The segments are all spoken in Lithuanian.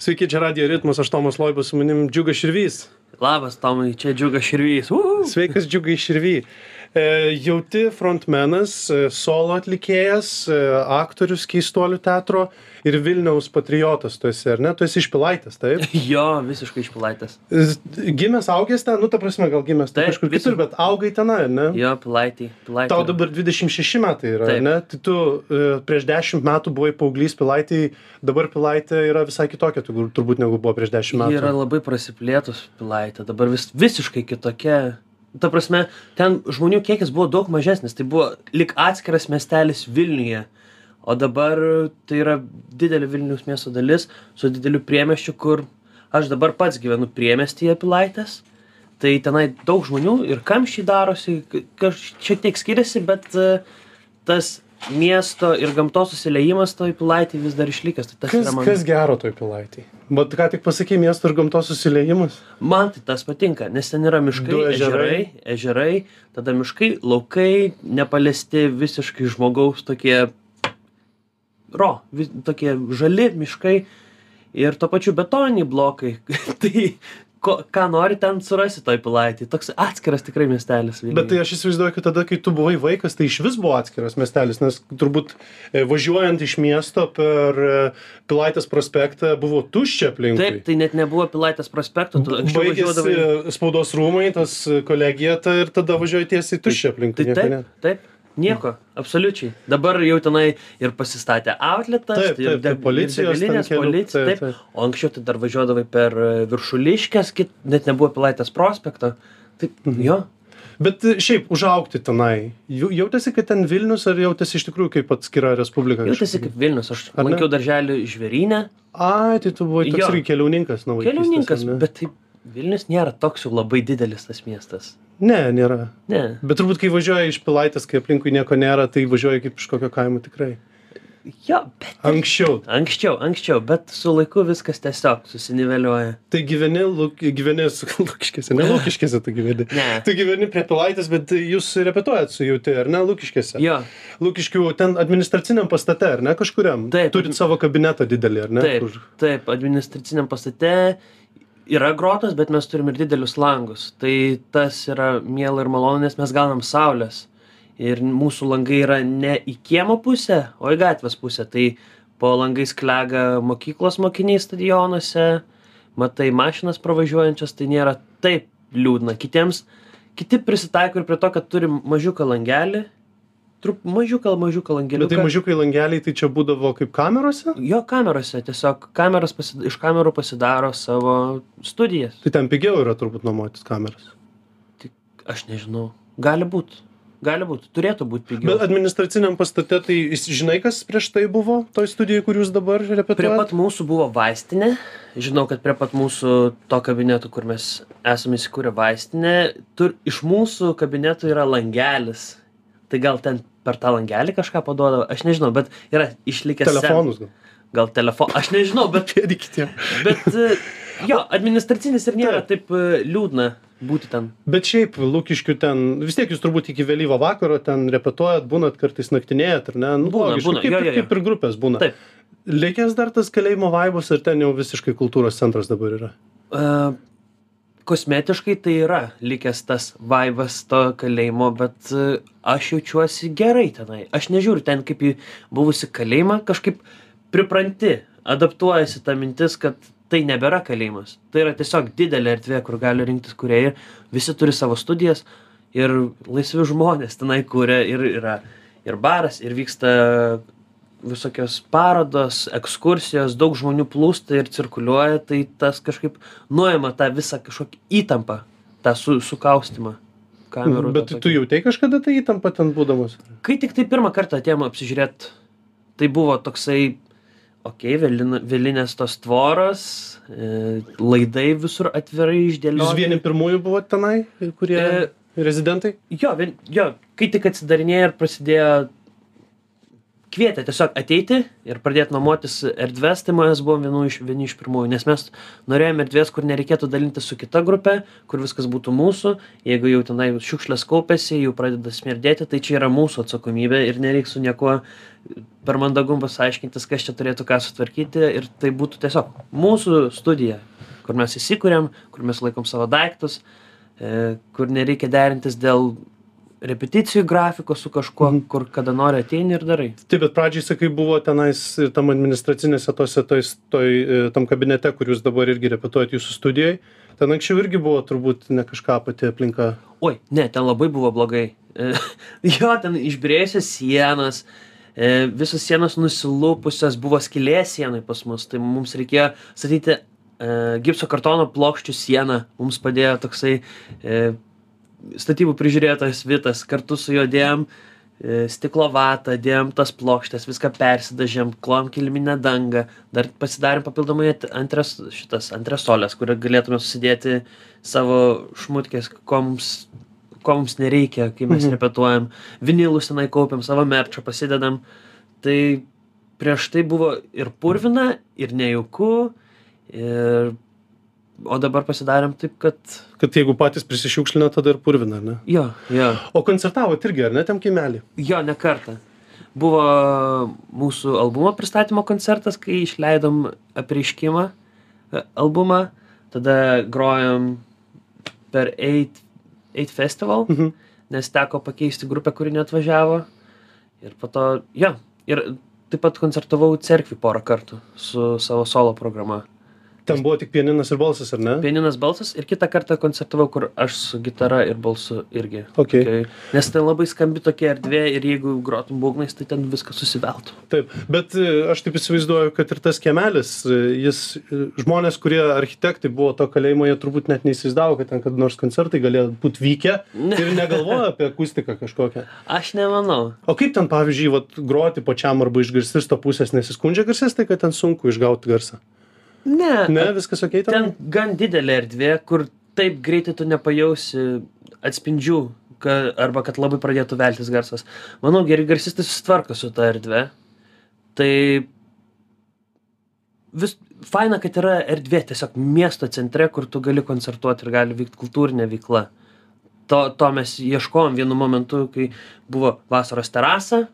Sveiki, čia Radio Ritmas, aš Tomas Loibas, su manim Džiugas Širvys. Labas, Tomai, čia Džiugas Širvys. Uhu. Sveikas, Džiugai Širvy. E, jauti frontmenas, e, solo atlikėjas, e, aktorius keistuolių teatro ir Vilniaus patriotas tu esi, ar ne? Tu esi išpilaitęs, taip? Jo, visiškai išpilaitęs. Z- Gimęs augęs ten, nu ta prasme, gal gimęs Taip, kažkur kitur, bet augai ten, ar ne? Jo, pilaitį. Tau dabar 26 metai yra, Taip. ne? Tai tu prieš 10 metų buvai paauglys pilaitį, dabar pilaitė yra visai kitokia tur- turbūt negu buvo prieš 10 Ji metų. yra labai prasiplėtus pilaitė, dabar vis, visiškai kitokia. Ta prasme, ten žmonių kiekis buvo daug mažesnis, tai buvo lik atskiras miestelis Vilniuje. O dabar tai yra didelė Vilnius miesto dalis su dideliu priemeščiu, kur aš dabar pats gyvenu priemestyje pilaitės. Tai tenai daug žmonių ir kamščiai darosi, kaž šiek tiek skiriasi, bet e, tas miesto ir gamtos susiliejimas toj pilaitį vis dar išlikęs. Tai tas Kas, yra man... kas gero toj pilaitį? Bet ką tik pasakė miesto ir gamtos susiliejimas? Man tai tas patinka, nes ten yra miškai, ežerai. ežerai, tada miškai, laukai, nepaliesti visiškai žmogaus tokie ro, tokie žali miškai ir tuo pačiu betoniniai blokai. tai ko, ką nori ten surasi toj pilaitį. Toks atskiras tikrai miestelis. Vilniuje. Bet tai aš įsivaizduoju, kad tada, kai tu buvai vaikas, tai iš vis buvo atskiras miestelis, nes turbūt e, važiuojant iš miesto per e, Pilaitės prospektą buvo tuščia aplinkui. Taip, tai net nebuvo pilaitės prospekto. tu anksčiau važiuodavai- spaudos rūmai, tas kolegija ta ir tada važiuoji tiesiai tuščia aplinkui. Tai nieko taip, ne. taip, nieko, absoliučiai. Dabar jau tenai ir pasistatė outletas, Taip, ir taip, taip, policijos degalinės, kelių, policija, taip, taip, taip. O anksčiau tai dar važiuodavai per e, viršuliškės, kit, net nebuvo pilaitės prospekto. Tai Mhm. jo, Bet e, šiaip užaukti tenai, jau- jautėsi, kad ten Vilnius ar jautėsi iš tikrųjų kaip atskira respublika? jautėsi kaip Vilnius. Aš Ar ne? lankiau darželį žvėrynę, Ai, tai tu buvai toks irgi keliauninkas nuo vaikystės. keliauninkas, ne? bet tai Vilnius nėra toks jau labai didelis tas miestas. Ne, nėra. Ne. Bet turbūt, kai važiuoji iš Pilaitės, kai aplinkui nieko nėra, tai važiuoji kaip iš kokio kaimo tikrai. Jo, bet. Anksčiau. Anksčiau, anksčiau, bet su laiku viskas tiesiog susiniveliuoja. Tai gyveni, luk, gyveni su Lukiškėse, ne Lukiškėse tu gyveni. Ne. Tu gyveni prie Pilaitės, bet jūs repetuojat su jauti, ar ne, Lukiškėse? Jo, Lukiškių ten administraciniam pastate, ar ne, kažkuriam? Taip. Turit savo kabinetą didelį, ar ne? Taip, Kur- taip, administraciniam pastate yra grotas, bet mes turim ir didelius langus. Tai tas yra miela ir malonu, nes mes gaunam saulės. Ir mūsų langai yra ne į kiemo pusę, o į gatvės pusę. Tai po langais klega mokyklos mokiniai stadionuose, matai mašinas pravažiuojančias, tai nėra taip liūdna. Kitiems, kiti prisitaiko ir prie to, kad turi mažiuką langelį. Trup, mažiuką, mažiuką langelį. Bet tai mažiukai langeliai, tai čia būdavo kaip kamerose? Jo kamerose, tiesiog kameras pasid... iš kamerų pasidaro savo studijas. Tai ten pigiau yra turbūt nuomotis kameras. Aš nežinau. Gali būt. Gali būt. Turėtų būti pigiau. Bet administraciniam pastate, tai jis- žinai, kas prieš tai buvo, toj studijoj, kur jūs dabar Prie repetuojate? pat mūsų buvo vaistinė. Žinau, kad prie pat mūsų to kabineto, kur mes esame įsikūrę vaistinė, tur iš mūsų kabineto yra langelis. Tai gal ten per tą langelį kažką paduodavo, aš nežinau, bet yra išlikęs. Telefonus gal. Gal telefoną, aš nežinau, bet. Bet e, jo, administracinis ir nėra taip e, liūdna būti ten. Bet šiaip Lukiškių ten, vis tiek jūs turbūt iki vėlyvo vakaro ten repetuojat, būnat kartais naktinėjat, ar ne? Nu, Būna, logiška, būna, kaip, jo, jo, jo. kaip ir grupės būna. Taip. Likęs dar tas kalėjimo vaibas, ar ten jau visiškai kultūros centras dabar yra? Uh, kosmetiškai tai yra likęs tas vaivas to kalėjimo, bet uh, aš jaučiuosi gerai tenai. Aš nežiūriu ten kaip į buvusi kalėjimą, kažkaip pripranti, adaptuojasi ta mintis, kad tai nebėra kalėjimas. Tai yra tiesiog didelė erdvė, kur gali rinktis kuriejai. Visi turi savo studijas ir laisvi žmonės tenai kuria ir yra ir baras, ir vyksta visokios parodos, ekskursijos, daug žmonių plūsta ir cirkuliuoja, tai tas kažkaip nuima tą visą kažkokį įtampą, tą su, sukaustimą kamerų. Bet tą tu jautei kažkada tai įtampą ten būdamas? Kai tik tai pirmą kartą atėjom apsižiūrėti, tai buvo toksai, okei, okay, vėlinės tos tvoros, e, laidai visur atvirai Jūs išdėlioti. vieni pirmųjų buvo tenai, kurie E, rezidentai? Jo, vien, jo, kai tik atsidarinėjo ir prasidėjo kvietė tiesiog ateiti ir pradėt nuomotis erdves tai mes buvom vienų iš vieni iš pirmųjų nes mes norėjom erdvės kur nereikėtų dalintis su kita grupe kur viskas būtų mūsų. Jeigu jau tenai šiukšlės kaupiasi jau pradeda smirdėti tai čia yra mūsų atsakomybė ir nereik su niekuo per mandagumus aiškintis kas čia turėtų ką sutvarkyti ir tai būtų tiesiog mūsų studija kur mes įsikuriam kur mes laikom savo daiktus e, kur nereikia derintis dėl repeticijų grafiko su kažkuo Mhm. kur kada nori ateini ir darai. Taip bet pradžiai sakai buvo tenais ir tam administracinėse tose toj toj e, tam kabinete kur jūs dabar irgi repetuojat jūsų studijoj ten anksčiau irgi buvo turbūt ne kažką pati aplinka. Oi ne ten labai buvo blogai. E, jo ten išbyrėjusios sienos e, visos sienos nusilupusios buvo skylė sienoj pas mus tai mums reikėjo statyti e, gipso kartono plokščių sieną. Mums padėjo toksai e, statybų prižiūrėtojas Vitas kartu su juo dėjom e, stiklo vatą, dėjom tas plokštės, viską persidažėm, klom kiliminę dangą, dar pasidarėm papildomai antras, šitas antresolės, kurią galėtume susidėti savo šmutkės, ko mums, ko mums nereikia, kai mes Mhm. repetuojam, vinilus tenai kaupiam, savo merčą pasidedam. Tai prieš tai buvo ir purvina, ir nejauku, ir... o dabar pasidarėm taip, kad kad jeigu patys prisišiukšlina tada ir purvina ne jo, jo. o koncertavot irgi ar ne tam kaimely Jo, ne kartą. Buvo mūsų albumo pristatymo koncertas, kai išleidom apreiškimą e, albumą, tada grojom per 8, 8 Festival, Mhm. nes teko pakeisti grupę, kuri neatvažiavo. Ir po to, jo, ir taip pat koncertavau cerkvi porą kartų su savo solo programa. Ten buvo tik pianinas ir balsas ar ne Pianinas balsas ir kitą kartą koncertavau, kur aš su gitara ir balsu irgi. okei Okay. Nes ten labai skambi tokia erdvė ir jeigu grotum būgnais, tai ten viskas susiveltų. Taip, bet e, aš taip įsivaizduoju, kad ir tas kiemelis, e, jis, e, žmonės, kurie architektai buvo to kalėjimo, jie turbūt net neįsivaizdavo, kad ten kada nors koncertai galėjo būti vykę ir negalvojo apie akustiką kažkokią. Aš nemanau. O kaip ten, pavyzdžiui, vat, groti pačiam arba iš garsisto pusės nesiskundžia garsistai, kad ten sunku išgauti garsą? Ne. Ne, viskas ok ten? Ten gan didelė erdvė, kur taip greitai tu nepajausi atspindžių, ka, arba kad labai pradėtų veltis garsas. Manau, geri garsistai susitvarko su ta erdvė. Tai vis faina, kad yra erdvė tiesiog miesto centre, kur tu gali koncertuoti ir gali vykti kultūrinė veikla. To, to mes ieškojom vienu momentu, kai buvo vasaros terasa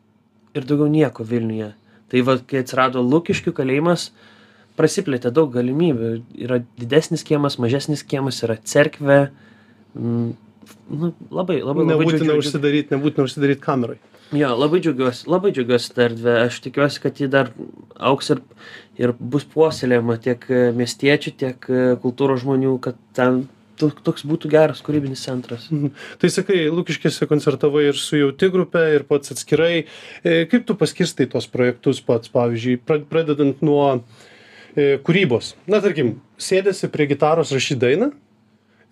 ir daugiau nieko Vilniuje. Tai va, kai atsirado Lukiškių kalėjimas, prasiplėtė daug galimybių. Yra didesnis kiemas, mažesnis kiemas, yra cerkvė. Mm, nu, labai, labai, labai Nebūtina užsidaryti, nebūtina užsidaryti kamerai. Jo, labai džiaugiuosi, labai džiaugiuosi tą erdvę. Aš tikiuosi, kad ji dar auks ir, ir bus puoselėjama tiek e, miestiečių, tiek e, kultūros žmonių, kad ten to- toks būtų geras kūrybinis centras. Tai sakai, Lukiškėse koncertavai ir su jauti grupė, ir pats atskirai. E, Kaip tu paskirstai tos projektus pats, pavyzdžiui, pra- pradedant nuo e, kūrybos? Na, tarkim, sėdėsi prie gitaros rašyti dainą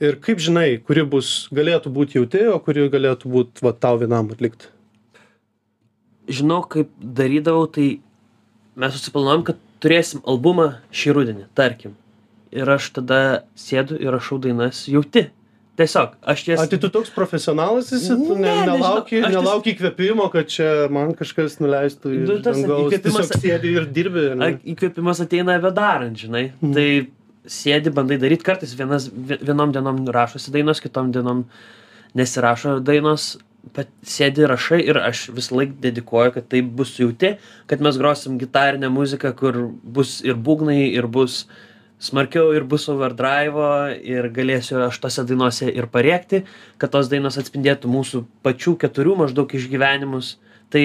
ir kaip žinai, kuri bus, galėtų būti jauti, o kuri galėtų būti va, tau vienam atlikti. Žinau, kaip darydavau, tai mes susiplanuojam, kad turėsim albumą šį rudenį, tarkim. Ir aš tada sėdu ir rašau dainas jauti. Tiesiog, aš jas... A, tai tu toks profesionalas esi, tu ne, Ne, nežinau. nelauki, ties- nelauki įkvėpimo, kad čia man kažkas nuleistų Nu, iš tas dangaus. įkvėpimas- sėdi ir dirbi. ne? Įkvėpimas ateina bedarant, žinai. Mhm. Tai sėdi, bandai daryti, kartais vienas, vi- vienom dienom rašosi dainos, kitom dienom nesirašo dainos, bet sėdi rašai ir aš visą laiką dedikuoju, kad tai bus jauti, kad mes grosim gitarinę muziką, kur bus ir būgnai, ir bus smarkiau, ir bus overdrive, ir galėsiu aš tose dainose ir pariekti, kad tos dainos atspindėtų mūsų pačių keturių maždaug išgyvenimus. Tai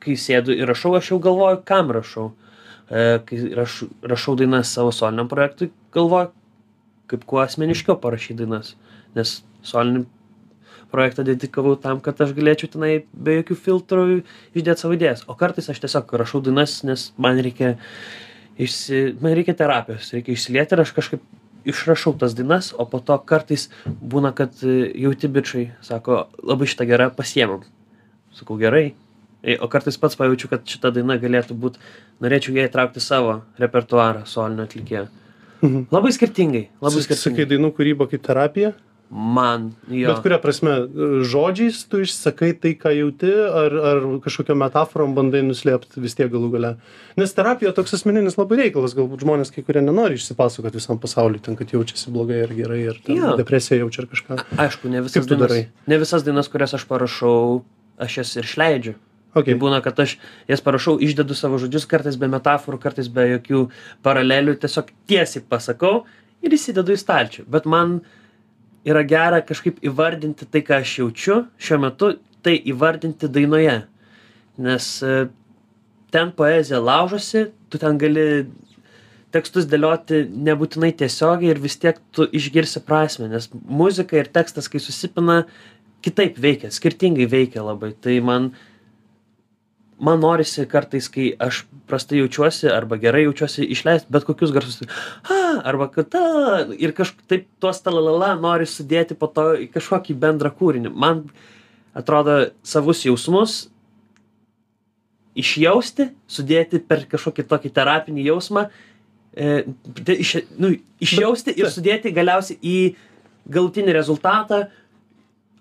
kai sėdu ir rašau, aš jau galvoju, kam rašau. E, kai raš, rašau dainas savo soliniam projektui, galvoju, kaip kuo asmeniškiau parašyti dainas. Nes solinį projektą dedikavau tam, kad aš galėčiau tenai be jokių filtrų išdėti savo idėjas. O kartais aš tiesiog rašau dainas, nes man reikia, išsi, man reikia terapijos, reikia išsilieti ir aš kažkaip išrašau tas dainas, o po to kartais būna, kad e, jauti bičiai sako, labai šitą gerą pasiemam. Sakau, gerai. E, O kartais pats pajaučiu, kad šita daina galėtų būti, norėčiau ją įtraukti į savo repertuarą solinio atlikėjo. Mhm. Labai skirtingai, labai Sakai, skirtingai. dainų kūryba kaip terapija? Man jo Bet kuria prasme, žodžiais tu išsakai tai, ką jauti, ar, ar kažkokią metaforom bandai nuslėpti vis tiek galų gale. Nes terapija toks asmeninis labai reikalas, galbūt žmonės kai kurie nenori išsipasakoti visam pasauliu, ten, kad jaučiasi blogai ar gerai, ar Jo. depresija jaučia ar kažką. aišku ne visas dainas darai? ne visas dainas kurias aš parašau aš jas ir išleidžiu Okay. Tai būna, kad aš jas parašau, išdedu savo žodžius, kartais be metaforų, kartais be jokių paralelių, tiesiog tiesiai pasakau ir įsidedu į stalčių. Bet man yra gera kažkaip įvardinti tai, ką aš jaučiu šiuo metu, tai įvardinti dainoje. Nes e, ten poezija laužosi, tu ten gali tekstus dėlioti nebūtinai tiesiogiai ir vis tiek tu išgirsi prasme, nes muzika ir tekstas, kai susipina, kitaip veikia, skirtingai veikia labai. Tai man man norisi kartais, kai aš prastai jaučiuosi arba gerai jaučiuosi, išleisti bet kokius garsus. Ha, arba kad ta, ir kažkaip tuos talalala nori sudėti po to į kažkokį bendrą kūrinį. Man atrodo savus jausmus išjausti, sudėti per kažkokį tokį terapinį jausmą, e, iš, nu, išjausti ir sudėti galiausiai į galutinį rezultatą,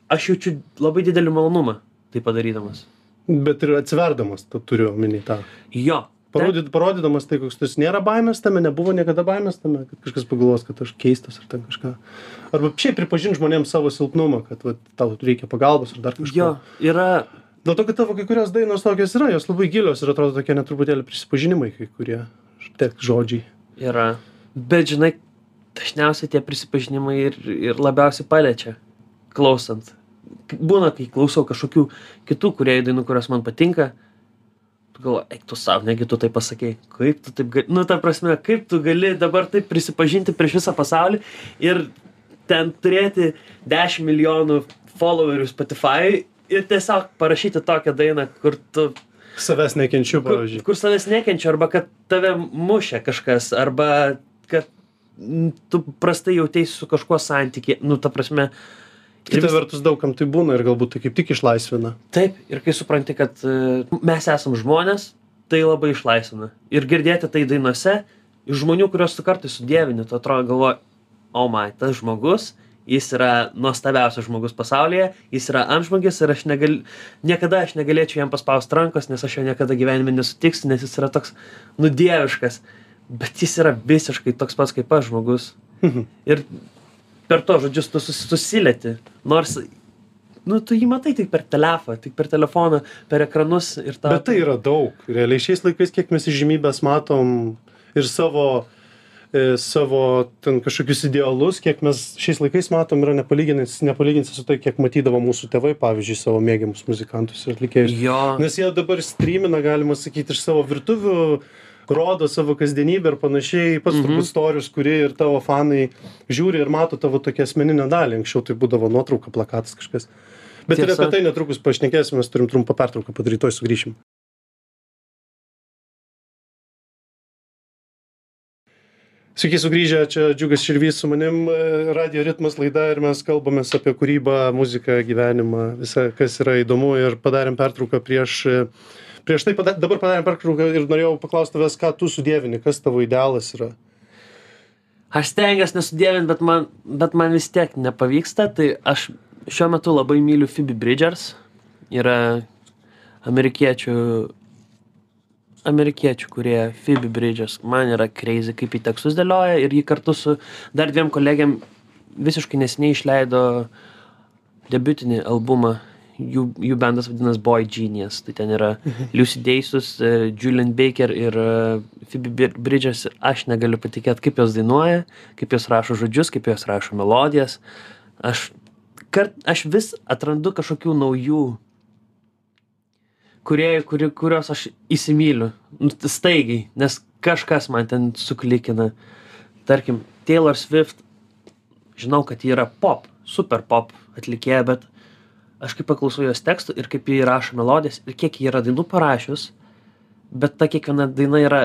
aš jaučiu labai didelį malonumą tai padarydamas. Bet ir atsiverdamas, tu turiu omeny tą. Jo. Parodyt, parodydamas tai, koks esi. nėra baimės tame, nebuvo niekada baimės tame, kad kažkas pagalvos, kad aš keistas ar ten kažką. Arba šiaip pripažinti žmonėms savo silpnumą, kad va, tau reikia pagalbos ar dar kažko. Jo, yra, Dėl to, kad tavo kai kurios dainos tokios yra, jos labai gilios ir atrodo tokie netruputėlį prisipažinimai kai kurie. Tek žodžiai. yra. Bet žinai, dažniausiai tie prisipažinimai ir, ir labiausiai paliečia, klausant. Būna, kai klausau kažkokių kitų kuriejų dainų, kurios man patinka, tu galvoji, eik tu savo, negi tu tai pasakei. Kaip tu taip gali, nu ta prasme, kaip tu gali dabar taip prisipažinti prieš visą pasaulį ir ten turėti 10 milijonų followerių Spotify ir tiesiog parašyti tokią dainą, kur tu Savęs nekenčiu, kur, pavyzdžiui. kur savęs nekenčia, arba kad tave mušia kažkas, arba kad tu prastai jautėsi su kažkuo santykiai, nu, ta prasme. ir Kita vertus daug kam tai būna ir galbūt tai kaip tik išlaisvina. Taip, ir kai supranti, kad e, mes esam žmonės, tai labai išlaisvina. Ir girdėti tai dainuose iš žmonių, kuriuos tu kartais sudėvini, tu atrodo galvoji, o oh my, tas žmogus, jis yra nuostabiausias žmogus pasaulyje, jis yra amžmogis ir aš negal, niekada aš negalėčiau jam paspausti rankos, nes aš jo niekada gyvenime nesutiksiu, nes jis yra toks nudieviškas. Bet jis yra visiškai toks pats kaip aš žmogus. Ir per to žodžius tu sus- susilieti. Nors, nu, tu jį matai tik per telefoną, tik per telefoną, per ekranus ir tą. Bet tai yra daug. Realiai šiais laikais, kiek mes įžymybės matom ir savo, e, savo ten kažkokius idealus, kiek mes šiais laikais matom, yra nepalyginsi, nepalyginsi su tai, kiek matydavo mūsų tėvai, pavyzdžiui, savo mėgiamus muzikantus ir atlikėjus. Jo. Nes jie dabar streamina, galima sakyti, iš savo virtuvių, rodo savo kasdienybę ir panašiai, pats Mhm. turbūt storius, kurie ir tavo fanai žiūri ir mato tavo tokią asmeninę dalį. Anksčiau tai būdavo nuotrauka, plakatas kažkas. Bet ir apie tai netrukus pašnekėsim, mes turim trumpą pertrauką padaryti, toj sugrįšim. Sveiki sugrįžę, čia Džiugas Širvys su manim, e, Radio ritmas laida ir mes kalbamės apie kūrybą, muziką, gyvenimą, visą, kas yra įdomu ir padarėm pertrauką prieš, e, prieš tai, pada, dabar padarėm pertrauką ir norėjau paklausti tavęs, ką tu sudėvini, kas tavo idealas yra. Aš stengiuosi nesudėvinti, bet man, bet man vis tiek nepavyksta. Tai aš šiuo metu labai myliu Phoebe Bridgers. Yra amerikiečių, amerikiečių, kurie Phoebe Bridgers. Man yra crazy, kaip į tekstus dėlioja. Ir jį kartu su dar dviem kolegiam visiškai nesiniai išleido debiutinį albumą. Jų, jų bendas vadinasi Boy Genius. Tai ten yra Lucy Deisus, e, Julian Baker ir e, Phoebe Bir- Bridges. Aš negaliu patikėti, kaip jos dainuoja, kaip jos rašo žodžius, kaip jos rašo melodijas. Aš, kart, aš vis atrandu kažkokių naujų kuriejų, kuri, kuriuos aš įsimyliu. Nu, staigiai, nes kažkas man ten suklikina. Tarkim, Taylor Swift, žinau, kad ji yra pop, super pop atlikėja, bet aš kaip paklausau jos tekstų ir kaip ji rašo melodijas ir kiek ji yra dainų parašius, bet ta kiekviena daina yra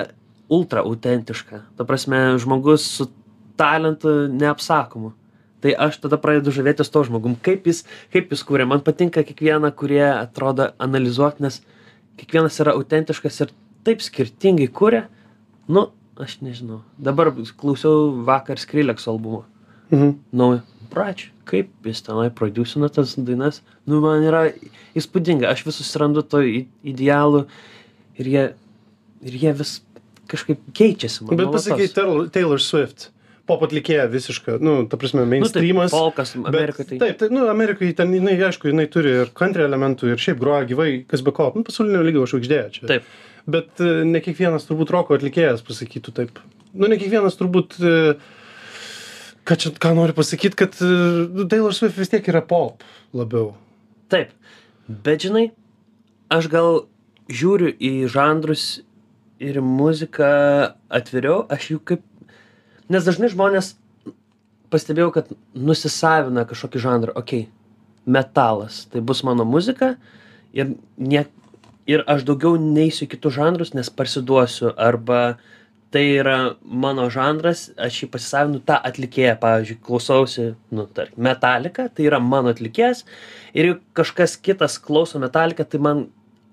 ultra autentiška. Ta prasme, žmogus su talentu neapsakomu. Tai aš tada pradedu žavėtis to žmogum, kaip jis, kaip jis kūrė. Man patinka kiekviena, kurie atrodo analizuoti, nes kiekvienas yra autentiškas ir taip skirtingai kūrė. Nu, aš nežinau. Dabar klausiau vakar Skrillex albumo. Mhm. Naujo. Brač kaip jis tenai prodiusina tas dainas nu man yra įspūdinga aš vis susirandu to i idealų ir jie ir jie vis kažkaip keičiasi man Bet nuolatos. Taylor, Taylor Swift. Pop atlikėja visiška, nu, ta prasme, nu, tai mainstreamas. folkas bet- amerikoj tai Taip, tai, nu, Amerikai ten, jinai, aišku, jinai turi ir country elementų, ir šiaip groja gyvai, kas be ko, nu, pasaulinio lygio žvaigždė čia. taip Bet e, ne kiekvienas turbūt roko atlikėjas pasakytų taip. Nu, ne kiekvienas turbūt, e, ką čia, ką noriu pasakyti, kad e, nu, Taylor Swift vis tiek yra pop labiau. Taip, bet žinai, aš gal žiūriu į žanrus ir muziką atviriau, aš jų kaip... Nes dažnai žmonės, pastebėjau, kad nusisavina kažkokį žanrą, okay, metalas, tai bus mano muzika ir, nie, ir aš daugiau neįsiu kitus žanrus, nes parsiduosiu arba tai yra mano žanras, aš jį pasisavinu tą atlikėją, pavyzdžiui, klausausi, nu, tarkim, Metallica, tai yra mano atlikėjas ir jeigu kažkas kitas klauso Metallica, tai man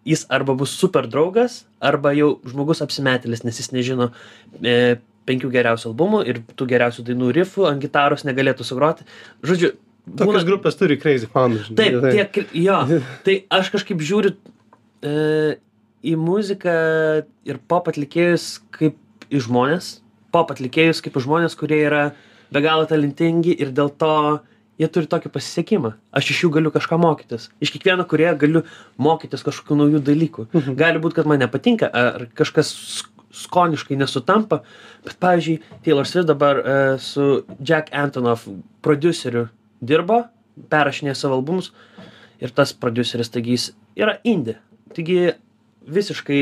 jis arba bus super draugas, arba jau žmogus apsimetėlis, nes jis nežino e, penkių geriausių albumų ir tų geriausių dainų rifų ant gitaros negalėtų sugroti. Žodžiu, Tokios grupės turi crazy žinai, Taip, tai- tiek, jo. Tai aš kažkaip žiūriu e, į muziką ir pop atlikėjus kaip į žmonės, pop atlikėjus kaip į žmonės, kurie yra be galo talentingi ir dėl to jie turi tokį pasisekimą. Aš iš jų galiu kažką mokytis. Iš kiekvieno kurie galiu mokytis kažkokių naujų dalykų. Mhm. Gali būti, kad man nepatinka, ar kažkas sk- skoniškai nesutampa, bet pavyzdžiui, Taylor Swift dabar e, su Jack Antonoff produceriu dirbo, perrašinėjo savo albumus ir tas produceris, taigi jis yra indie. Taigi visiškai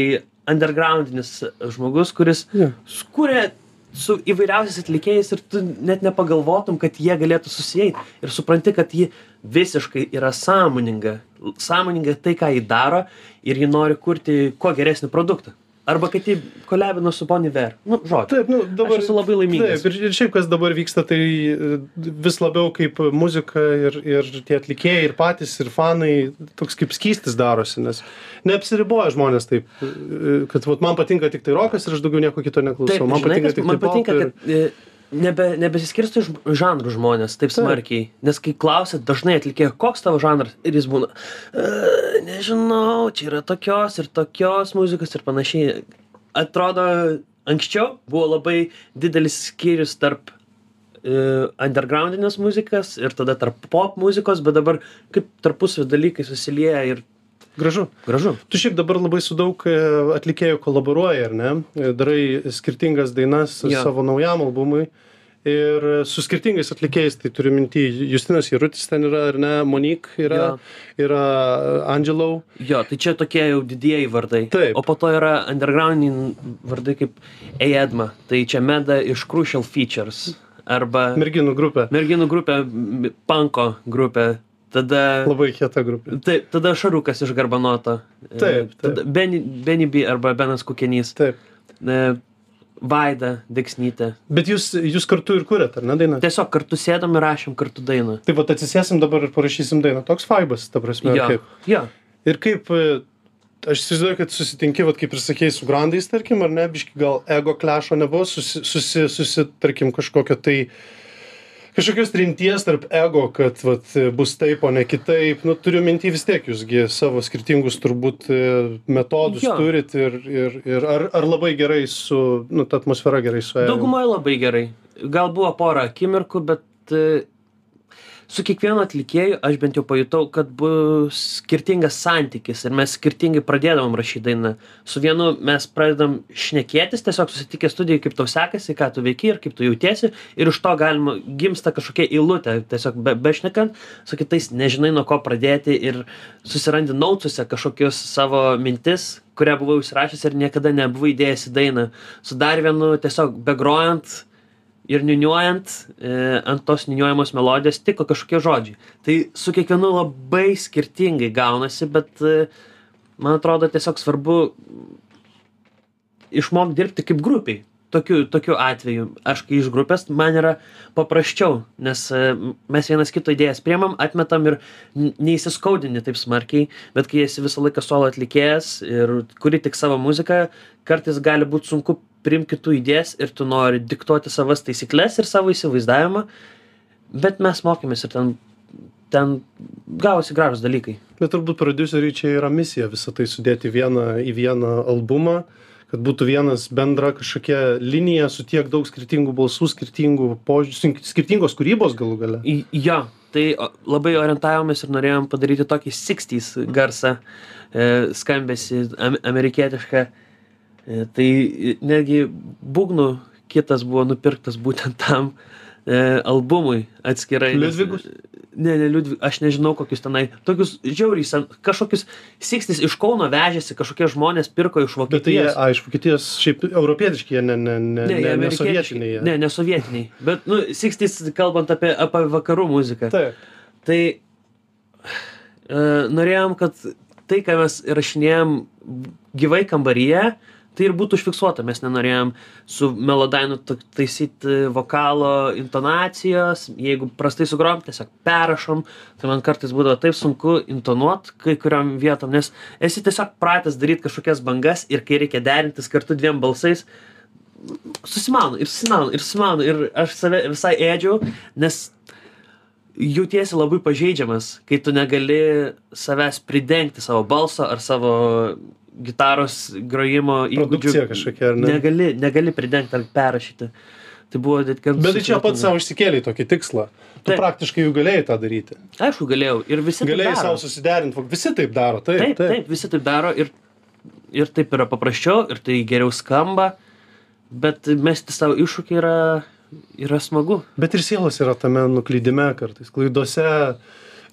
undergroundinis žmogus, kuris Jo. skūrė su įvairiausiais atlikėjais ir tu net nepagalvotum, kad jie galėtų susijęti ir supranti, kad ji visiškai yra sąmoninga, sąmoninga tai, ką ji daro ir ji nori kurti kuo geresnį produktą. Arba kad ji kolebino su Bonnie Ver. Nu, žodžiu. Taip, nu, dabar. Aš esu labai laimingas. Taip, ir, ir šiaip kas dabar vyksta, tai e, vis labiau kaip muzika ir, ir tie atlikėjai, ir patys, ir fanai, toks kaip skystis darosi, nes neapsiriboja žmonės taip, e, kad vat, man patinka tik tai rokas ir aš daugiau nieko kito neklausau. Taip, man žinai, patinka kas- tik man tai patinka, pop ir... e, nebe, nebesiskirsto iš žanrų žmonės taip smarkiai. Nes kai klausia dažnai atlikėjo, koks tavo žanras, ir jis būna, e, nežinau, čia yra tokios ir tokios muzikos ir panašiai. Atrodo, anksčiau buvo labai didelis skyrius tarp e, undergroundinės muzikas ir tada tarp pop muzikos, bet dabar kaip tarpusavio dalykai susilieja ir Gražu. gražu. Tu šiaip dabar labai su daug e, atlikėjų kolaboruoji, ar ne? E, Darai skirtingas dainas Jo. savo naujam albumui. Ir e, su skirtingais atlikėjais, tai turiu minti, Justinas Jarutis ten yra, ar ne, Monik yra, Jo. yra Angelau. Jo, tai čia tokie jau didieji vardai. Taip. O po to yra undergroundiniai vardai kaip Eedma. Tai čia Meda iš Crucial Features. Arba Merginų grupė. merginų grupė, Panko grupė. Tada, Labai kieta grupė. taip, tada Šarukas iš Garbanoto. E, Taip, taip. Tada Benny, Benny B arba Benas Kukenys. Taip. Vaida Deksnytė. Bet jūs, jūs kartu ir kuriat, ar ne dainą? Tiesiog kartu sėdom ir rašėm kartu dainą. Tai va, atsisėsim dabar ir parašysim dainą. Toks faibas, ta prasme. Jo, Kaip. jo. Ir kaip, e, aš įsivaizduoju, kad susitinki, vat, kaip ir sakėjai, su grandais, tarkim, ar ne, biški gal ego klešo nebuvo, susi, susi, susi, tarkim, kažkokio tai kažkokios trinties tarp ego, kad vat, bus taip, o ne kitaip. Nu, turiu mintį vis tiek, jūsgi savo skirtingus turbūt e, metodus turit ir, ir, ir ar, ar labai gerai su, nu, ta atmosfera gerai suėjo. Daugumoje labai gerai. Gal buvo pora akimirkų, bet e, su kiekvienu atlikėju aš bent jau pajutau, kad bus skirtingas santykis ir mes skirtingai pradėdavom rašyti dainą. Su vienu mes pradedam šnekėtis, tiesiog susitikę studijai, kaip tau sekasi, ką tu veiki ir kaip tu jautiesi ir iš to galima gimsta kažkokia eilutė, tiesiog be, bešnekant, su kitais nežinai nuo ko pradėti ir susirandi nautuose kažkokius savo mintis, kurią buvau užsirašęs ir niekada nebuvau įdėjęs į dainą. Su dar vienu tiesiog begrojant ir niuniuojant e, ant tos niuniuojamos melodijos tiko kažkokie žodžiai. Tai su kiekvienu labai skirtingai gaunasi, bet e, man atrodo tiesiog svarbu išmokti dirbti kaip grupiai. Tokiu, tokiu atveju aš kai iš grupės man yra paprasčiau, nes e, mes vienas kito idėjas priemam, atmetam ir neįsiskaudini taip smarkiai, bet kai esi visą laiką solo atlikėjas ir kuri tik savo muziką, kartais gali būti sunku priimti kitų idėjas ir tu nori diktuoti savas taisyklės ir savo įsivaizdavimą, bet mes mokėmės ir ten, ten gavosi gražus dalykai. Bet turbūt prodiuseriui čia yra misija visą tai sudėti vieną, į vieną albumą, kad būtų vienas bendra kažkokia linija su tiek daug skirtingų balsų, skirtingų požiūrų, skirtingos kūrybos galų gale. Jo, tai labai orientavomės ir norėjom padaryti tokį 60s garsą, e, skambesi am, amerikietišką. E, tai netgi būgnų kitas buvo nupirktas būtent tam e, albumui atskirai. Liudvigus? Ne, ne, Liudvig, aš nežinau kokius tenai, tokius žiauriai, sen, kažkokius 60s iš Kauno vežėsi, kažkokie žmonės pirko iš Bet tai jie, Vokietijos. aišku, Vokietijos šiaip europietiški, jie ne, ne, ne, Ne, ne, ne sovietiniai. jie. Ne, ne sovietiniai. Bet, nu, 60s kalbant apie, apie vakarų muziką. Taip. Tai e, norėjom, kad tai, ką mes rašinėjom gyvai kambaryje, tai ir būtų užfiksuota. Mes nenorėjom su melodainu taisyti vokalo intonacijos. Jeigu prastai sugrom, tiesiog perrašom. Tai man kartais būdavo taip sunku intonuot kai kuriam vietom, nes esi tiesiog pratęs daryti kažkokias bangas ir kai reikia derintis kartu dviem balsais, susimaunu ir susimaunu ir susimaunu ir aš save visai ėdžiau, nes jautiesi labai pažeidžiamas, kai tu negali savęs pridengti savo balso ar savo gitaros grojimo įgūdžių. kažkokia, ar ne? Negali, negali pridengti ar perrašyti. Tai buvo net gan Bet tai čia pats savo išsikėlė tokį tikslą. Tu Taip. praktiškai jau galėjai tą daryti. Aišku, galėjau. Ir visi taip Galėjai daro. savo susiderinti. Visi taip daro. Taip, Taip, taip, visi taip daro ir, ir taip yra paprasčiau, ir tai geriau skamba, bet mesti savo iššūkį yra, yra smagu. Bet ir sielos yra tame nuklydime kartais, klaidose,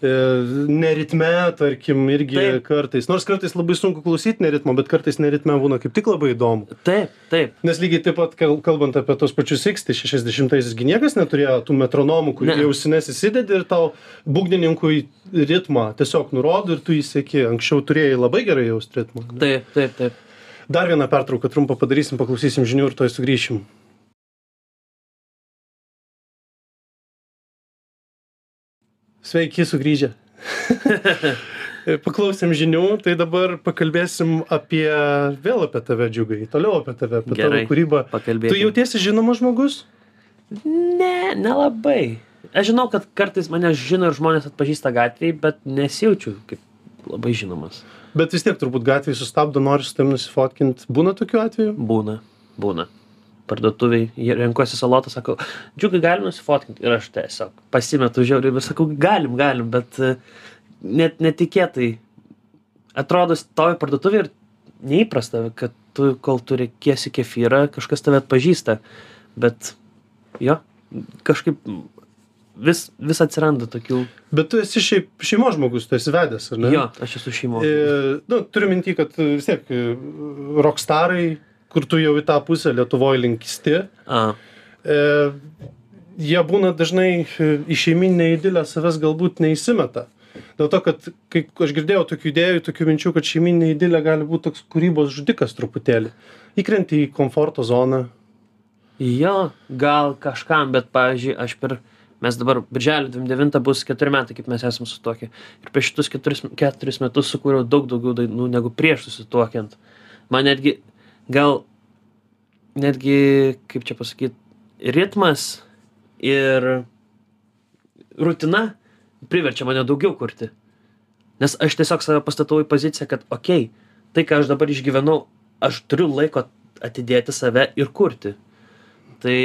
neritme, tarkim, irgi Taip. kartais. Nors kartais labai sunku klausyti neritmo, bet kartais neritme būna kaip tik labai įdomu. Taip, taip. Nes lygiai taip pat, kal- kalbant apie tos pačius 60-60-aisiais, gi niekas neturėjo tų metronomų, kur Ne. jau ausines įsidedi ir tau būgnininkui ritmą tiesiog nurodo ir tu įsėki. Anksčiau turėjai labai gerai jausti ritmą. Taip, taip, taip. Dar vieną pertrauką trumpą padarysim, paklausysim žinių ir toj sugrįšim. Sveiki sugrįžę. Paklausėm žinių, tai dabar pakalbėsim apie, vėl apie tave džiugai, toliau apie tave, apie Gerai, tavo kūrybą. pakalbėkim. Tu jautiesi žinomas žmogus? Ne, nelabai. Aš žinau, kad kartais mane žino ir žmonės atpažįsta gatvėje, bet nesijaučiu kaip labai žinomas. Bet vis tiek turbūt gatvėje sustabdo, nori su tam nusifotkint. Būna tokių atvejų? Būna, būna. Parduotuviai, jie renkuosi salotą, sakau, džiugai galim nusifotkinti. Ir aš tiesiog pasimetu žiauriai ir sakau, galim, galim, bet e, net netikėtai. Atrodo, stovi parduotuvė ir neįprasta, kad tu, kol turi kiesi kefyrą, kažkas tave atpažįsta. Bet jo, kažkaip vis, vis atsiranda tokių. Bet tu esi šiaip šeimos žmogus, tu esi vedęs, ar ne? Jo, aš esu šeimos. E, nu, turiu minti, kad vis tiek e, rockstarai, kur tu jau į tą pusę Lietuvoje linkisti, A, e, jie būna dažnai e, į šeiminę įdėlę savęs galbūt neįsimeta. Dėl to, kad kai aš girdėjau tokių idėjų, tokių minčių, kad šeiminė įdėlė gali būti toks kūrybos žudikas truputėlį. Įkrenti į komforto zoną. Jo, gal kažkam, bet, pavyzdžiui, aš per, mes dabar, birželio 29 bus 4 metai, kaip mes esame sutokę. Ir per šitus 4, 4 metus sukūriau daug daugiau dainų negu prieš susituokiant. Man netgi, gal, netgi, kaip čia pasakyti, ritmas ir rutina priverčia mane daugiau kurti. Nes aš tiesiog save pastatau į poziciją, kad, okei, okay, tai, ką aš dabar išgyvenau, aš turiu laiko atidėti save ir kurti. Tai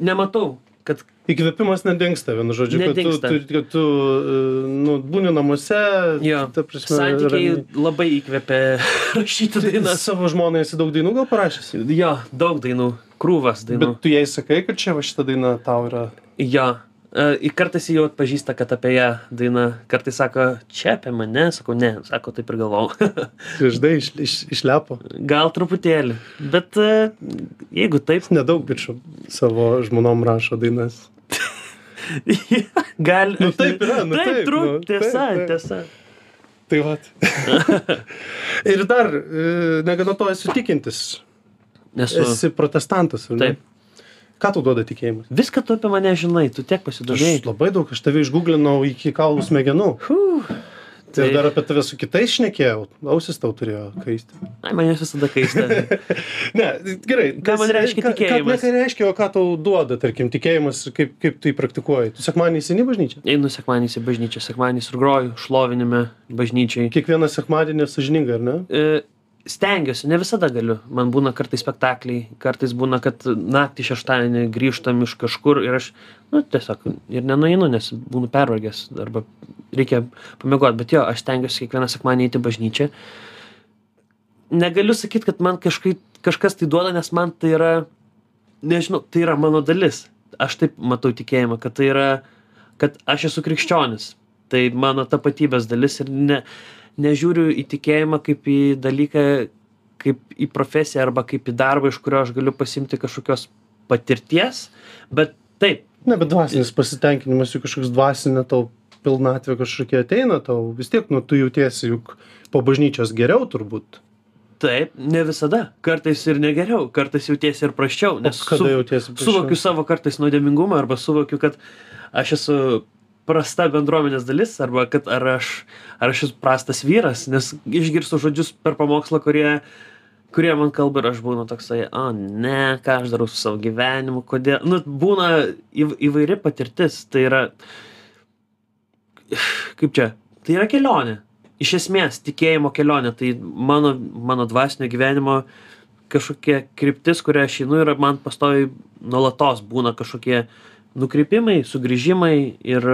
nematau, kad Įkvėpimas nedingsta, vienu žodžiu, Nedingsta. kad tu, tu, kad tu e, nu, būni namuose, jo, prasme, santykiai ramiai. labai įkvėpė rašyti dainas. Savo žmonai esi daug dainų gal parašęs? Jo, daug dainų, krūvas dainų. Bet tu jai sakai, kad čia va šita daina tau yra. Jo, e, kartais jį jau atpažįsta, kad apie ją daina, kartais sako, čia apie mane, sakau, ne, sako, taip ir galvau. Žinai, iš, iš, išlepo. Gal truputėlį, bet e, jeigu taip, Nedaug bičių savo žmonom rašo dainas. gal. Nu, taip yra, nu, taip, taip, tru, nu, tiesa, taip, taip. tiesa. Tai va. Ir dar, e, negana to esi tikintis. Nesu. Esi protestantas. ar ne? Taip. Ką tau duoda tikėjimas? Viską tu apie mane žinai, tu tiek Aš pasidomėjai. labai daug, aš tave išgooglinau iki kaulų smegenų. Fuh, Tai... Ir dar apie tave su kitais šnekėjau, ausis tau turėjo kaisti. Ai, man jos visada kaista. ne, gerai. Ką man reiškia tikėjimas? Ką, ką reiškia, o ką tau duoda, tarkim, tikėjimas, kaip, kaip jį praktikuoji? Tu sekmanį įsini bažnyčią? Einu sekmanį į bažnyčią, sekmanį ir groju, šlovinime bažnyčiai. Kiekvieną sekmadienį sažininga, ar ne? E, stengiuosi, ne visada galiu. Man būna kartais spektakliai, kartais būna, kad naktį šeštadienį grįžtam iš kažkur ir aš, nu, tiesiog ir nenueinu, nes būnu pervargęs arba reikia pamiegoti. Bet jo, aš stengiuosi kiekvieną sekmanį eiti bažnyčią. Negaliu sakyti, kad man kažkaip, kažkas tai duoda, nes man tai yra, nežinau, tai yra mano dalis. Aš taip matau tikėjimą, kad tai yra, kad aš esu krikščionis. Tai mano tapatybės dalis ir ne, nežiūriu į tikėjimą kaip į dalyką, kaip į profesiją arba kaip į darbą, iš kurio aš galiu pasimti kažkokios patirties, bet taip. Ne, bet dvasinis pasitenkinimas, juk kažkoks dvasinė tau pilnatvė kažkokia ateina, tau vis tiek, nu, tu jautiesi juk po bažnyčios geriau turbūt. Taip, ne visada. Kartais ir negeriau, kartais jautiesi ir praščiau, nes o kada jautiesi praščiau? Suvokiu savo kartais nuodėmingumą arba suvokiu, kad aš esu prasta bendruomenės dalis arba kad ar aš ar aš esu prastas vyras nes išgirstu žodžius per pamokslą kurie kurie man kalba ir aš būnu toksai o ne ką aš darau su savo gyvenimu kodėl nu būna įv įvairi patirtis tai yra kaip čia tai yra kelionė iš esmės tikėjimo kelionė tai mano mano dvasinio gyvenimo kažkokia kryptis kuria aš einu ir man pastoviai nuolatos būna kažkokie nukrypimai sugrįžimai ir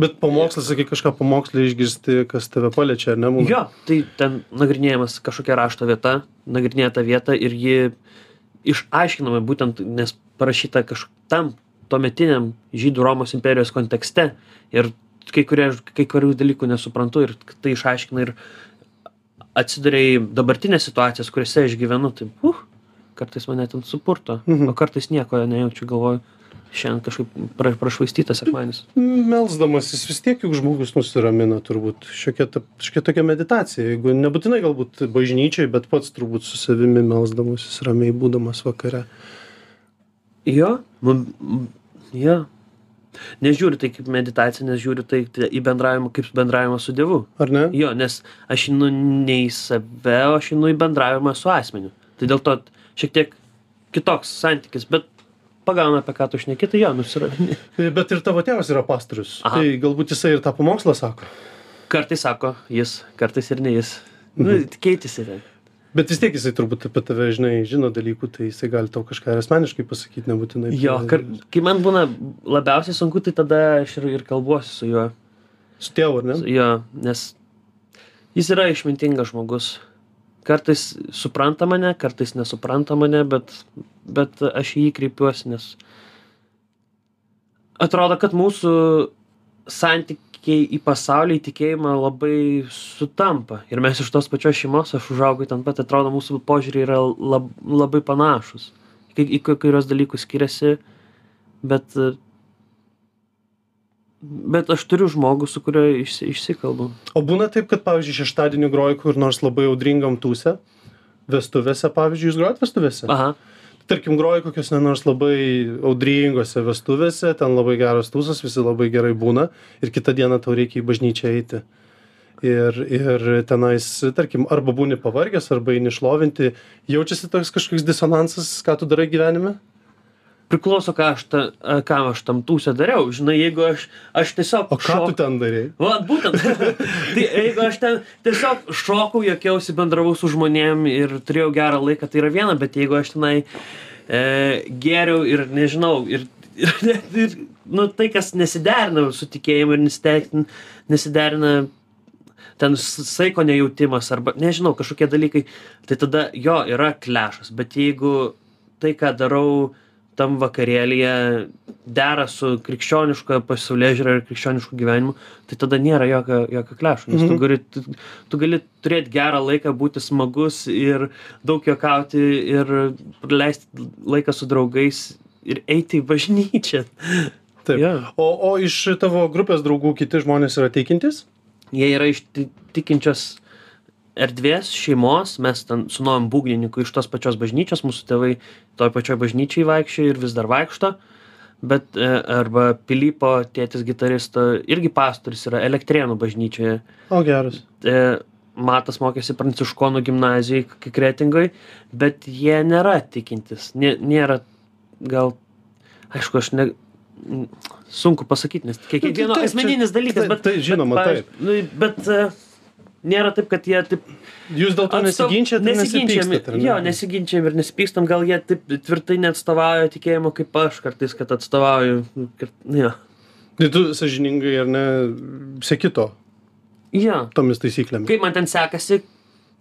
Bet pamokslas, sakai, kažką pamokslį išgirsti, kas tave paliečia, ar ne? Būna? Jo, tai ten nagrinėjamas kažkokia rašto vieta, nagrinėja tą vietą ir ji išaiškinama būtent, nes parašyta kažkam tuometiniam žydų Romos imperijos kontekste ir kai, kurie, kai kurių dalykų nesuprantu ir tai išaiškina ir atsiduria į dabartinės situacijas, kuriuose aš gyvenu, tai uh, kartais mane ten supurto, mhm. o kartais nieko nejaučiu, galvoju, šiandien kažkaip pra, prašvaistytas sekmanis. Melsdamasis vis tiek juk žmogus nusiramina, turbūt šiokia, ta, šiokia tokia meditacija, jeigu nebūtinai galbūt bažnyčiai, bet pats turbūt su savimi melsdamasis ramiai būdamas vakare. Jo, jo. Nežiūriu tai kaip meditacija, nes žiūriu tai, tai į bendravimą kaip bendravimą su Dievu. Ar ne? Jo, nes aš einu ne į save, o aš einu į bendravimą su asmeniu. Tai dėl to šiek tiek kitoks santykis bet pagauna apie ką tu šneki tai jo nusiramini bet ir tavo tėvas yra pastorius tai galbūt jisai ir tą pamokslą sako kartais sako jis kartais ir ne jis nu Mhm. keitėsi ten bet vis tiek jisai turbūt apie tave žinai žino dalykų tai jisai gali tau kažką ir asmeniškai pasakyt nebūtinai jo kar kai man būna labiausiai sunku tai tada aš ir ir kalbuosi su juo. Su tėvu ar ne? Jo nes jis yra išmintingas žmogus. Kartais supranta mane kartais nesupranta mane bet bet aš į jį kreipiuosi nes atrodo kad mūsų santykiai į pasaulį į tikėjimą labai sutampa. Ir mes iš tos pačios šeimos aš užaugau ten pat atrodo mūsų požiūriai yra lab labai panašūs. Kai į kai kuriuos dalykus skiriasi bet bet aš turiu žmogų su kuriuo išsi išsikalbu. O būna taip kad pavyzdžiui šeštadienį groji kur nors labai audringam tūse? Vestuvėse pavyzdžiui jūs grojat vestuvėse? Aha tarkim groji kokiose nors labai audringose vestuvėse ten labai geras tūsas visi labai gerai būna ir kitą dieną tau reikia į bažnyčią eiti. Ir ir tenais tarkim arba būni pavargęs arba eini šlovinti jaučiasi toks kažkoks disonansas ką tu darai gyvenime priklauso ką aš ta ką aš tam tūse dariau. Žinai jeigu aš aš tiesiog tu ten darei? Vat būtent. Tai jeigu aš ten tiesiog šokau juokiausi bendravau su žmonėm ir turėjau gerą laiką tai yra viena bet jeigu aš tenai e, gėriau ir nežinau ir ir net ir nu tai kas nesiderina su tikėjimu ir nesiteik nesiderina ten saiko nejautimas arba nežinau kažkokie dalykai tai tada jo yra klešas. Bet jeigu tai ką darau tam vakarėlyje dera su krikščioniška pasaulėžiūra ir krikščionišku gyvenimu tai tada nėra jokio jokio klešo nes tu gali tu, tu gali turėt gerą laiką būti smagus ir daug juokauti ir praleisti laiką su draugais ir eiti į bažnyčią. Taip. Jo. o o iš tavo grupės draugų kiti žmonės yra tikintys jie yra iš ti- tikinčios erdvės šeimos mes ten su naujem būgnininku iš tos pačios bažnyčios mūsų tėvai toj pačioj bažnyčioj vaikščiojo ir vis dar vaikšto bet e, arba Pilypo tėtis gitaristo irgi pastorius yra Elektrėnų bažnyčioje. O geras. E, Matas mokėsi Pranciškonų gimnazijoje, kai kretingoje, bet jie nėra tikintis. Nė, nėra gal, aišku, aš ne, sunku pasakyti, nes kiekvieno taip, čia- asmeninis dalykas, tai- bet, tai žinoma, bet, pavyzdžiui, nu, bet e, nėra taip, kad jie taip Jūs dėl to Atstov- nesiginčiat ir nesiginčijam, nesipykstat, ar ne? Jo, nesiginčiam ir nesipykstam, gal jie taip tvirtai neatstovauja tikėjimo kaip aš kartais, kad atstovauju. kad- Jo. Tai tu sažiningai ar ne seki to, jo. tomis taisyklėmis. Kaip man ten sekasi,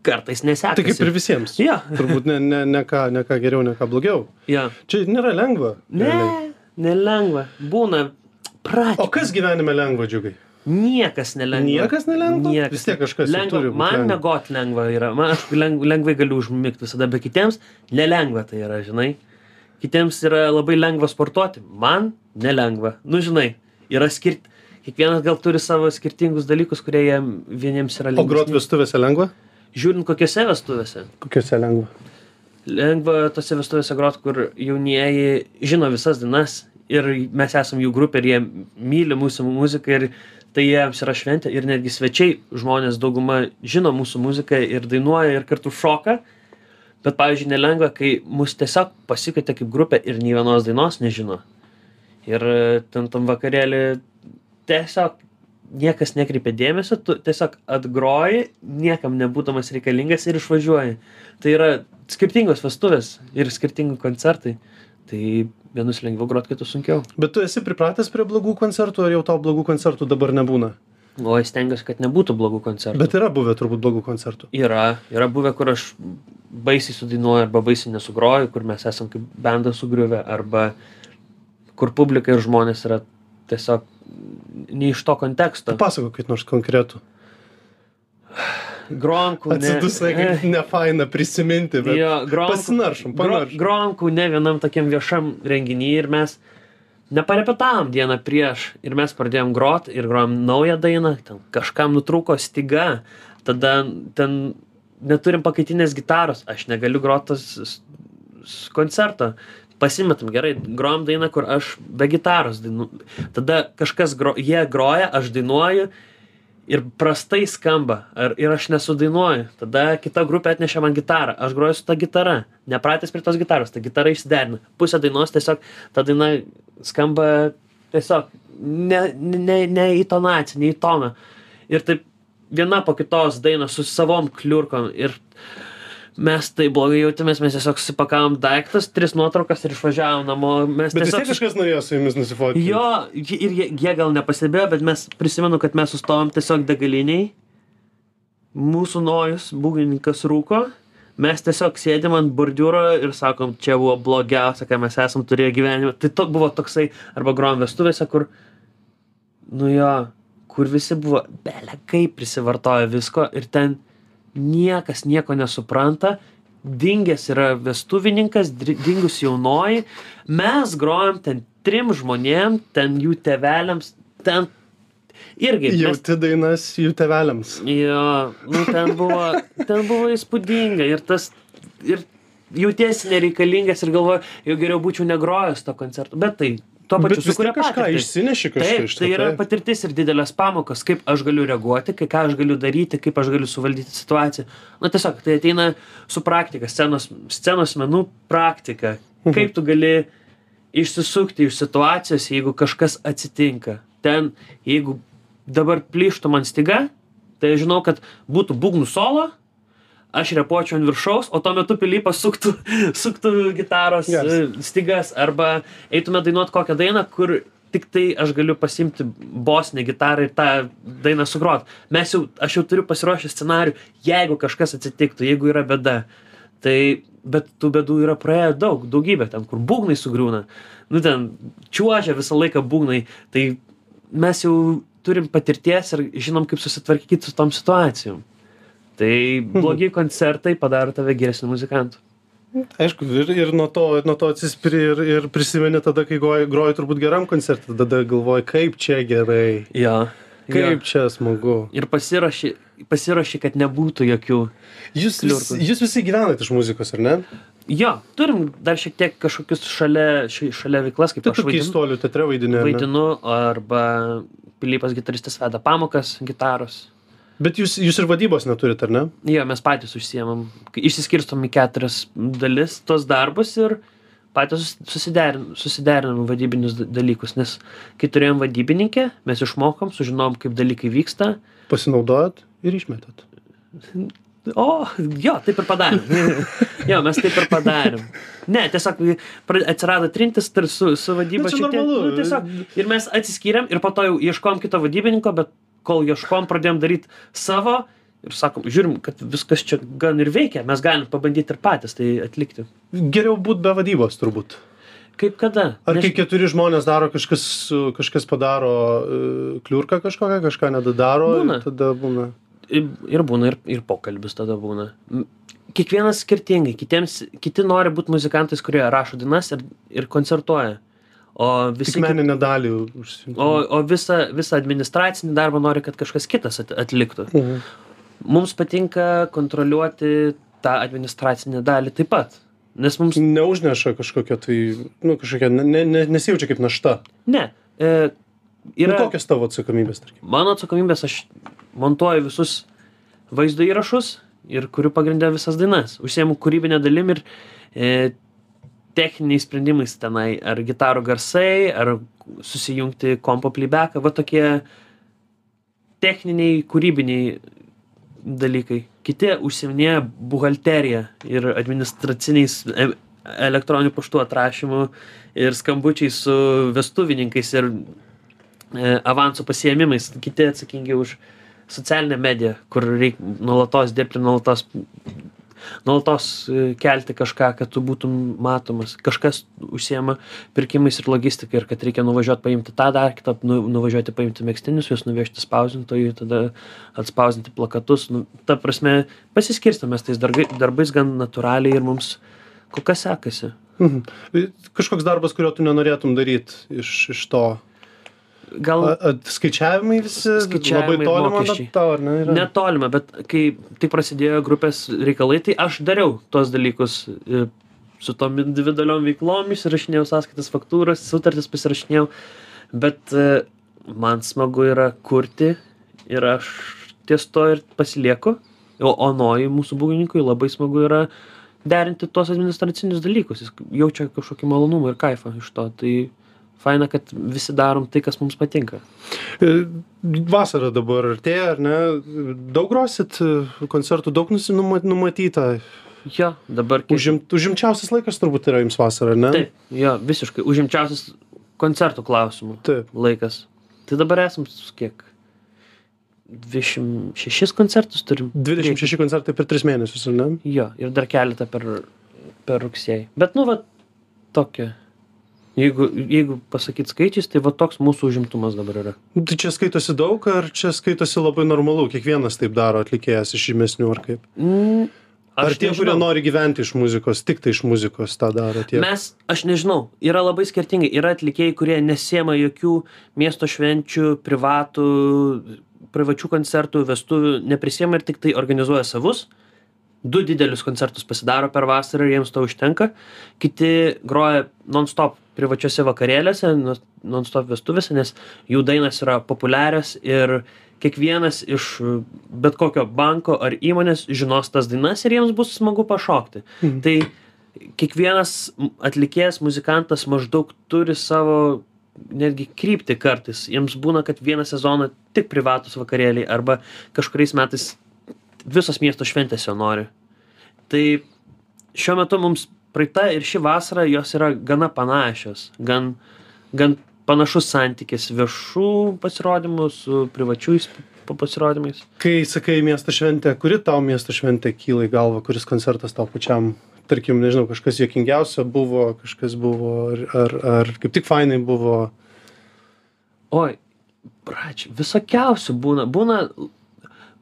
kartais nesekasi. Tai kaip ir visiems. Jo. Turbūt ne, ne, ne, ką, ne ką geriau, ne ką blogiau. Jo. Čia nėra lengva. realiai. Ne, nelengva. Būna pradžia. O kas gyvenime lengva, džiugai? Niekas nelengva. Niekas nelengva? Niekas. Vis tiek kažkas lengva. turi Man lengva. mėgot lengva yra. Man aš leng, lengvai galiu užmigti visada, bet kitiems nelengva tai yra, žinai. Kitiems yra labai lengva sportuoti. Man nelengva. Nu, žinai, yra skirti. Kiekvienas gal turi savo skirtingus dalykus, kurie jiem vieniems yra O grot vestuvėse lengva? Žiūrint kokiose vestuvėse. Kokiuose lengva? Lengva tose vestuvėse grot, kur jaunieji žino visas dainas ir mes esam jų grupė ir jie myli mūsų muziką ir tai jiems yra šventė ir netgi svečiai žmonės dauguma žino mūsų muziką ir dainuoja ir kartu šoka. Bet, pavyzdžiui, nelengva, kai mus tiesiog pasikvietė kaip grupė ir nei vienos dainos nežino. Ir e, ten tam vakarėlį tiesiog niekas nekreipia dėmesio, tu tiesiog atgroji, niekam nebūdamas reikalingas ir išvažiuoji. Tai yra skirtingos vestuvės ir skirtingi koncertai. Tai vienus lengviau grot, kitus sunkiau. Bet tu esi pripratęs prie blogų koncertų, ar jau tau blogų koncertų dabar nebūna? O aš stengiuosi, kad nebūtų blogų koncertų. Bet yra buvę turbūt blogų koncertų. Yra, yra buvę, kur aš baisiai sudainuoju arba baisiai nesugroju, kur mes esam kaip bendas sugriuvę, arba kur publika ir žmonės yra tiesiog ne iš to konteksto. Pasako kaip nors konkretų. Gronkų. ne- Atsidusai, kaip nefaina prisiminti, bet Jo, Gronkų- pasinaršom, Gro, panaršom. gronkų ne vienam tokiam viešam renginy ir mes neparepetavom dieną prieš ir mes pradėjom grot ir grojom naują dainą, ten kažkam nutrūko styga, tada ten neturim pakaitinės gitaros, aš negaliu grot tos s- s- koncerto. Pasimetam gerai, grojom dainą, kur aš be gitaros dainu. Tada kažkas, gro, jie groja, aš dainuoju ir prastai skamba ar, ir aš nesudainuoju. Tada kita grupė atnešė man gitarą, aš groju su ta gitara, nepratęs prie tos gitaros, ta gitara išsiderina. Pusė dainos tiesiog ta daina skamba tiesiog ne, ne, ne į tonaciją, ne į toną. Ir taip viena po kitos dainos su savom kliurkom ir mes tai blogai jautėmės, mes tiesiog susipakavom daiktus, tris nuotraukas ir išvažiavom namo. Mes Bet tiesiog kažkas norėjo su jumis nusifotinti. Jo, ir jie, jie gal nepastebėjo, bet mes prisimenu, kad mes sustojom tiesiog degaliniai. Mūsų nojus, būgnininkas rūko. Mes tiesiog sėdėm ant bordiūro ir sakom, čia buvo blogiausia, ką mes esam turėję gyvenime. Tai to buvo toksai, arba grojom vestuvėse, kur, nu jo, kur visi buvo belė kaip prisivartoja visko ir ten niekas nieko nesupranta. Dingęs yra vestuvininkas, dingus jaunoji. Mes grojom ten trim žmonėm, ten jų teveliams, ten irgi. mes- Jauti dainas jų teveliams. Jo, nu ten buvo, ten buvo įspūdinga ir tas, ir jautiesi nereikalingas ir galvoju, jau geriau būčiau negrojęs to koncerto, bet tai tuo Bet pačiu sukuria kažką patirtį. išsineši kažką Taip, iš to, tai yra taip. patirtis ir didelės pamokos, kaip aš galiu reaguoti, kai ką aš galiu daryti, kaip aš galiu suvaldyti situaciją. Na tiesiog, tai ateina su praktika, scenos, scenos menų praktika. Mhm. Kaip tu gali išsisukti iš situacijos, jeigu kažkas atsitinka. Ten, jeigu dabar plyštų man styga, tai žinau, kad būtų būgnų solo, aš repuočiau ant viršaus, o tuo metu pilypas suktų, suktų gitaros e, stygas arba eitume dainuoti kokią dainą, kur tik tai aš galiu pasimti bosinę gitarą ir tą dainą sugrot. Mes jau, aš jau turiu pasiruošęs scenarių, jeigu kažkas atsitiktų, jeigu yra bėda. Tai, bet tų bėdų yra praėję daug, daugybė ten, kur būgnai sugriūna. Nu ten, čiuožia visą laiką būgnai. Tai mes jau turim patirties ir žinom, kaip susitvarkyti su tom situacijom. Tai blogi koncertai padaro tave geresniu muzikantu. Aišku, ir, ir nuo to, nuo to atsispiri ir, ir prisimeni tada, kai groji, turbūt geram koncertui, tada galvoji, kaip čia gerai, Jo. kaip čia smagu. Ir pasiruoši, pasiruoši, kad nebūtų jokių. Jūs, vis, jūs visi gyvenate iš muzikos, ar ne? jo turim dar šiek tiek kažkokius šalia šalia veiklas kaip Tai aš tu vaidinu keistuolių teatre ne? vaidinu arba pilypas gitaristas veda pamokas gitaros Bet jūs, jūs ir vadybos neturite, ar ne? jo mes patys užsiemam išsiskirstom į keturias dalis tuos darbus ir patys sus- susiderin susiderinam vadybinius da- dalykus nes kai turėjom vadybininkę mes išmokom sužinojom kaip dalykai vyksta Pasinaudojot ir išmetat. O, jo, taip ir padarėm. jo, mes taip ir padarėm. Ne, tiesiog atsirado trintis su, su vadyba. Nu, čia normalu. Nu, tiesiog, ir mes atsiskyrėm ir po to jau ieškom kito vadybininko, bet kol ieškom, pradėjom daryti savo ir sakom, žiūrim, kad viskas čia gan ir veikia, mes galim pabandyti ir patys tai atlikti. Geriau būt be vadybos, turbūt. Kaip kada? Ar Než- kai keturi žmonės daro kažkas, kažkas padaro uh, kliurką kažkokią, kažką nedadaro, Būna. tada būna. ir ir būna ir, ir pokalbis tada būna. Kiekvienas skirtingai, kitiems, kiti nori būti muzikantais, kurie rašo dainas ir, ir koncertuoja. O visi Tik meninę dalį užsiimti. O, o visą, visą administracinį darbą nori, kad kažkas kitas at- atliktų. Mhm. Mums patinka kontroliuoti tą administracinę dalį taip pat. Nes mums. Neužneša kažkokia tai, nu, kažkokia, ne, ne, ne- nesijaučia kaip našta. Ne. E, yra nu, kokios tavo atsakomybės, tarkim. mano atsakomybės, aš montuoju visus vaizdo įrašus ir kuriu pagrindę visas dainas. Užsiemu kūrybinę dalim ir e, techniniais sprendimais tenai. Ar gitarų garsai, ar susijungti kompo playbacką. Va tokie techniniai, kūrybiniai dalykai. Kiti užsiminėja buhalteriją ir administraciniais e, elektroninių paštų atrašymu ir skambučiais su vestuvininkais ir e, avansų pasiėmimais. Kiti atsakingi už socialinę mediją, kur reikia nuolatos dirbti, nuolatos, nuolatos e, kelti kažką, kad tu būtum matomas. Kažkas užsiema pirkimais ir logistika ir kad reikia nuvažiuoti paimti tą dar kitą, nu, nuvažiuoti paimti mėgstinius, juos nuvežti spausdintojui, tada atspausdinti plakatus. Nu, ta prasme, pasiskirstamės tais dargai, darbais gan natūraliai ir mums kol kas sekasi. Mhm. Kažkoks darbas, kurio tu nenorėtum daryti iš, iš to. Gal A, a, skaičiavimai visi Skaičiavimai, labai tolima mokesčiai. tau, ar ne? Yra? netolima, bet kai tik prasidėjo grupės reikalai, tai aš dariau tuos dalykus e, su tom individualiom veiklom, išsirašinėjau sąskaitas, faktūras, sutartis pasirašinėjau, bet e, man smagu yra kurti ir aš ties to ir pasilieku, o onoj mūsų būgininkui labai smagu yra derinti tuos administracinius dalykus, jis jaučia kažkokį malonumą ir kaifą iš to, tai faina, kad visi darom tai, kas mums patinka. E, Vasara dabar artėja, ar ne? Daug grosit e, koncertų, daug numatyta. Jo, dabar kiek- Užim, užimčiausias laikas turbūt yra jums vasara, ar ne? Taip, jo, visiškai. Užimčiausias koncertų klausimų Taip. laikas. Tai dabar esam kiek? 26 koncertus turim. 26 koncertai per 3 mėnesius, ne? Jo, ir dar keletą per, per rugsėjį. Bet, nu, va, tokia. Jeigu, jeigu pasakyt skaičiais, tai va toks mūsų užimtumas dabar yra. Nu, Tai čia skaitosi daug, ar čia skaitosi labai normalu? Kiekvienas taip daro, atlikėjas iš žymesnių, ar kaip? Mm, Ar tie, kurie nori gyventi iš muzikos, tik tai iš muzikos tą daro? Tie... Mes, aš nežinau, yra labai skirtingai. Yra atlikėjai, kurie nesiema jokių miesto švenčių, privatų, privačių koncertų, vestuvių, neprisiema ir tik tai organizuoja savus. Du didelius koncertus pasidaro per vasarą ir jiems to užtenka. Kiti groja non-stop privačiose vakarėlėse, non- non-stop vestuvėse, nes jų dainas yra populiarios ir kiekvienas iš bet kokio banko ar įmonės žinos tas dainas ir jiems bus smagu pašokti. Mhm. Tai kiekvienas atlikėjas, muzikantas maždaug turi savo netgi krypti kartais. Jiems būna, kad vieną sezoną tik privatus vakarėliai arba kažkuriais metais visos miesto šventės jo nori. Tai šiuo metu mums praeita ir ši vasara jos yra gana panašios, gan, gan panašus santykis viešų pasirodymų su privačiais pasirodymais. Kai sakai miesto šventė, kuri tau miesto šventė kyla į galvą, kuris koncertas tau pačiam, tarkim, nežinau, kažkas juokingiausio buvo, kažkas buvo, ar, ar, ar kaip tik fainai buvo. Oi, brač, visokiausių būna. Būna,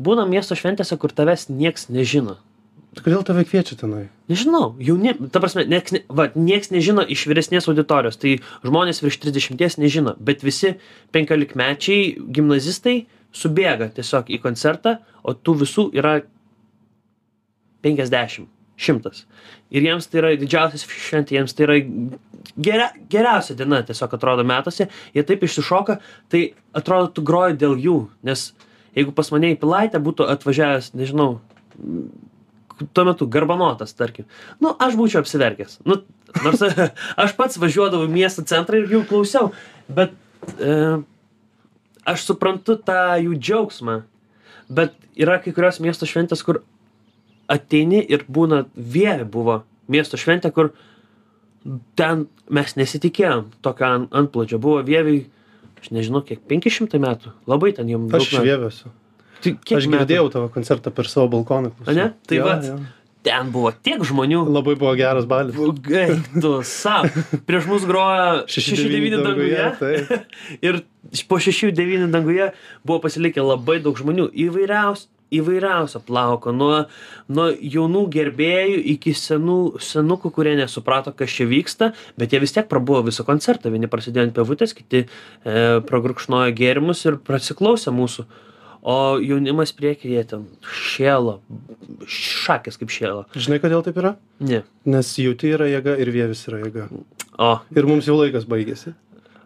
būna miesto šventėse, kur tavęs nieks nežino. Tai Kodėl tave kviečia tenai? Nežinau, jauni, ta prasme, nieks, ne, va, nieks nežino iš vyresnės auditorijos, tai žmonės virš 30 nežino, bet visi 15 mečiai gimnazistai subėga tiesiog į koncertą, o tų visų yra 50. šimtas ir jiems tai yra didžiausias šventė jiems tai yra geria geriausia diena tiesiog atrodo metuose jie taip išsišoka tai atrodo tu groji dėl jų nes jeigu pas mane į pilaitę būtų atvažiavęs nežinau tuo metu garbanotas tarkim nu aš būčiau apsiverkęs. Nu nors aš pats važiuodavau į miesto centrą ir jų klausiau bet e, aš suprantu tą jų džiaugsmą. Bet yra kai kurios miesto šventės kur ateini ir būna vievė buvo miesto šventė kur ten mes nesitikėjom. Tokio an antplūdžio buvo vievėj aš nežinau kiek penki šimtai metų labai ten jiem Aš iš Vievėsio. tai Aš metų? girdėjau tavo koncertą per savo balkoną. klausiau. Ane? Tai Jo, vat. jo. ten buvo tiek žmonių Labai buvo geras balis. Gai, tu savo. Prieš mus grojo 6-9 danguje. Taip. Ir po 6-9 danguje buvo pasilikę labai daug žmonių įvairiaus, įvairiausio plauko. Nuo, nuo jaunų gerbėjų iki senų, senukų, kurie nesuprato, kas čia vyksta, bet jie vis tiek prabuvo visą koncertą. Vieni prasidėjo ant pevutės, kiti e, pragrukšnojo gėrimus ir prasiklausė mūsų. O jaunimas priekyje ten šėlo, šakės kaip šėlo. Žinai, kodėl taip yra? Ne. Nes jauti yra jėga ir vievis yra jėga. O, Ir mums jau laikas baigėsi.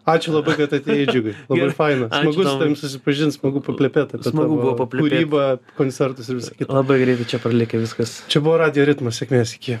Ačiū labai, kad atėjai džiugai. Labai faina. Smagu su tavim susipažinti, smagu paplepėti Smagu buvo paplepėt. kūrybą, koncertus ir visą kitą. labai greitai čia pralikė viskas. Čia buvo Radio ritmas, sėkmės iki.